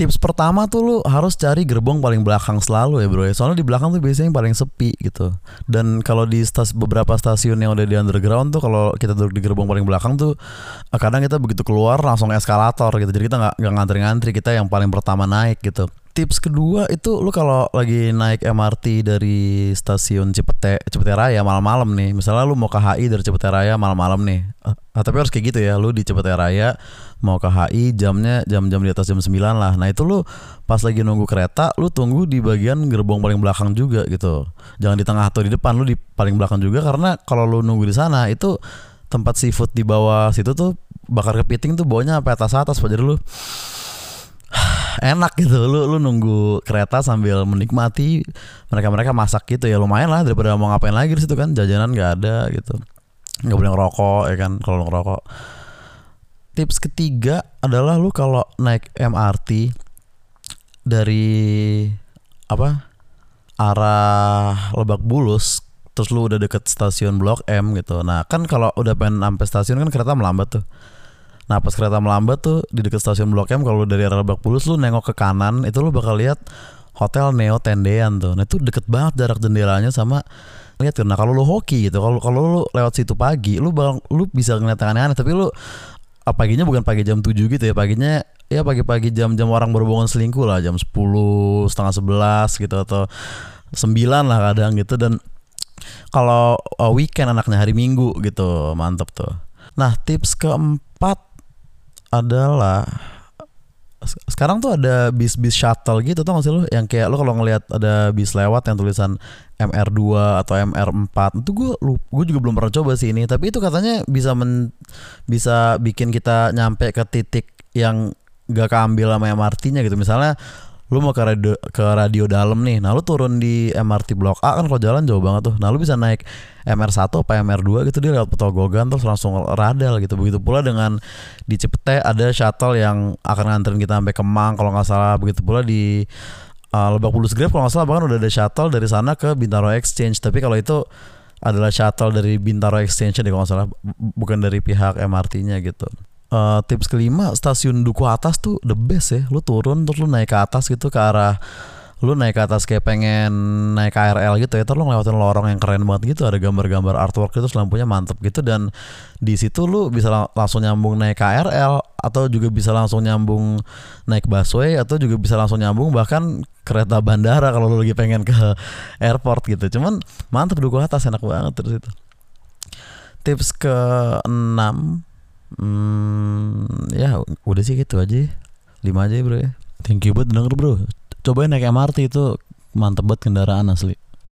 tips pertama tuh lu harus cari gerbong paling belakang selalu ya bro ya. Soalnya di belakang tuh biasanya yang paling sepi gitu. Dan kalau di stas beberapa stasiun yang udah di underground tuh kalau kita duduk di gerbong paling belakang tuh eh, kadang kita begitu keluar langsung eskalator gitu. Jadi kita nggak nggak ngantri-ngantri kita yang paling pertama naik gitu tips kedua itu lu kalau lagi naik MRT dari stasiun Cipete Cipete Raya malam-malam nih misalnya lu mau ke HI dari Cipete Raya malam-malam nih ah, tapi harus kayak gitu ya lu di Cipete Raya mau ke HI jamnya jam-jam di atas jam 9 lah. Nah itu lu pas lagi nunggu kereta lu tunggu di bagian gerbong paling belakang juga gitu. Jangan di tengah atau di depan lu di paling belakang juga karena kalau lu nunggu di sana itu tempat seafood di bawah situ tuh bakar kepiting tuh bawahnya sampai atas atas jadi lu enak gitu. Lu lu nunggu kereta sambil menikmati mereka mereka masak gitu. Ya lumayan lah daripada mau ngapain lagi di situ kan. Jajanan nggak ada gitu. Nggak boleh ngerokok ya kan kalau ngerokok. Tips ketiga adalah lu kalau naik MRT dari apa arah Lebak Bulus terus lu udah deket stasiun Blok M gitu. Nah kan kalau udah pengen sampai stasiun kan kereta melambat tuh Nah pas kereta melambat tuh di dekat stasiun Blok M kalau dari arah Lebak Bulus lu nengok ke kanan itu lu bakal lihat hotel Neo Tendean tuh. Nah itu deket banget jarak jendelanya sama lihat. Nah kalau lu hoki gitu, kalau kalau lu lewat situ pagi, lu bakal lu bisa ngeliat aneh-aneh. Tapi lu ah, paginya bukan pagi jam 7 gitu ya, paginya ya pagi-pagi jam-jam orang berhubungan selingkuh lah, jam 10, setengah 11 gitu atau 9 lah kadang gitu dan kalau uh, weekend anaknya hari Minggu gitu, mantep tuh. Nah tips keempat adalah se- sekarang tuh ada bis-bis shuttle gitu tau gak sih lu? Yang kayak lu kalau ngelihat ada bis lewat yang tulisan MR2 atau MR4 itu lu gue juga belum pernah coba sih ini. Tapi itu katanya bisa men, bisa bikin kita nyampe ke titik yang gak keambil sama MRT-nya gitu. Misalnya lu mau ke radio ke radio dalam nih. Nah lu turun di MRT Blok A kan kalau jalan jauh banget tuh. Nah lu bisa naik MR1 apa MR2 gitu dia lewat Petogogan terus langsung radal gitu. Begitu pula dengan di Cipete ada shuttle yang akan nganterin kita sampai Kemang kalau nggak salah. Begitu pula di uh, Lebak Bulus Grave kalau nggak salah bahkan udah ada shuttle dari sana ke Bintaro Exchange. Tapi kalau itu adalah shuttle dari Bintaro Exchange deh kalau nggak salah bu- bukan dari pihak MRT-nya gitu Eh, tips kelima stasiun Duku Atas tuh the best ya. Lu turun terus lu naik ke atas gitu ke arah lu naik ke atas kayak pengen naik KRL gitu ya terus lu ngelewatin lorong yang keren banget gitu ada gambar-gambar artwork terus lampunya mantep gitu dan di situ lu bisa lang- langsung nyambung naik KRL atau juga bisa langsung nyambung naik busway atau juga bisa langsung nyambung bahkan kereta bandara kalau lu lagi pengen ke airport gitu. Cuman mantep Duku Atas enak banget terus itu. Tips ke enam hmm, ya udah sih gitu aja. Lima aja ya, bro ya. Thank you buat denger bro. Cobain naik MRT itu mantep banget kendaraan asli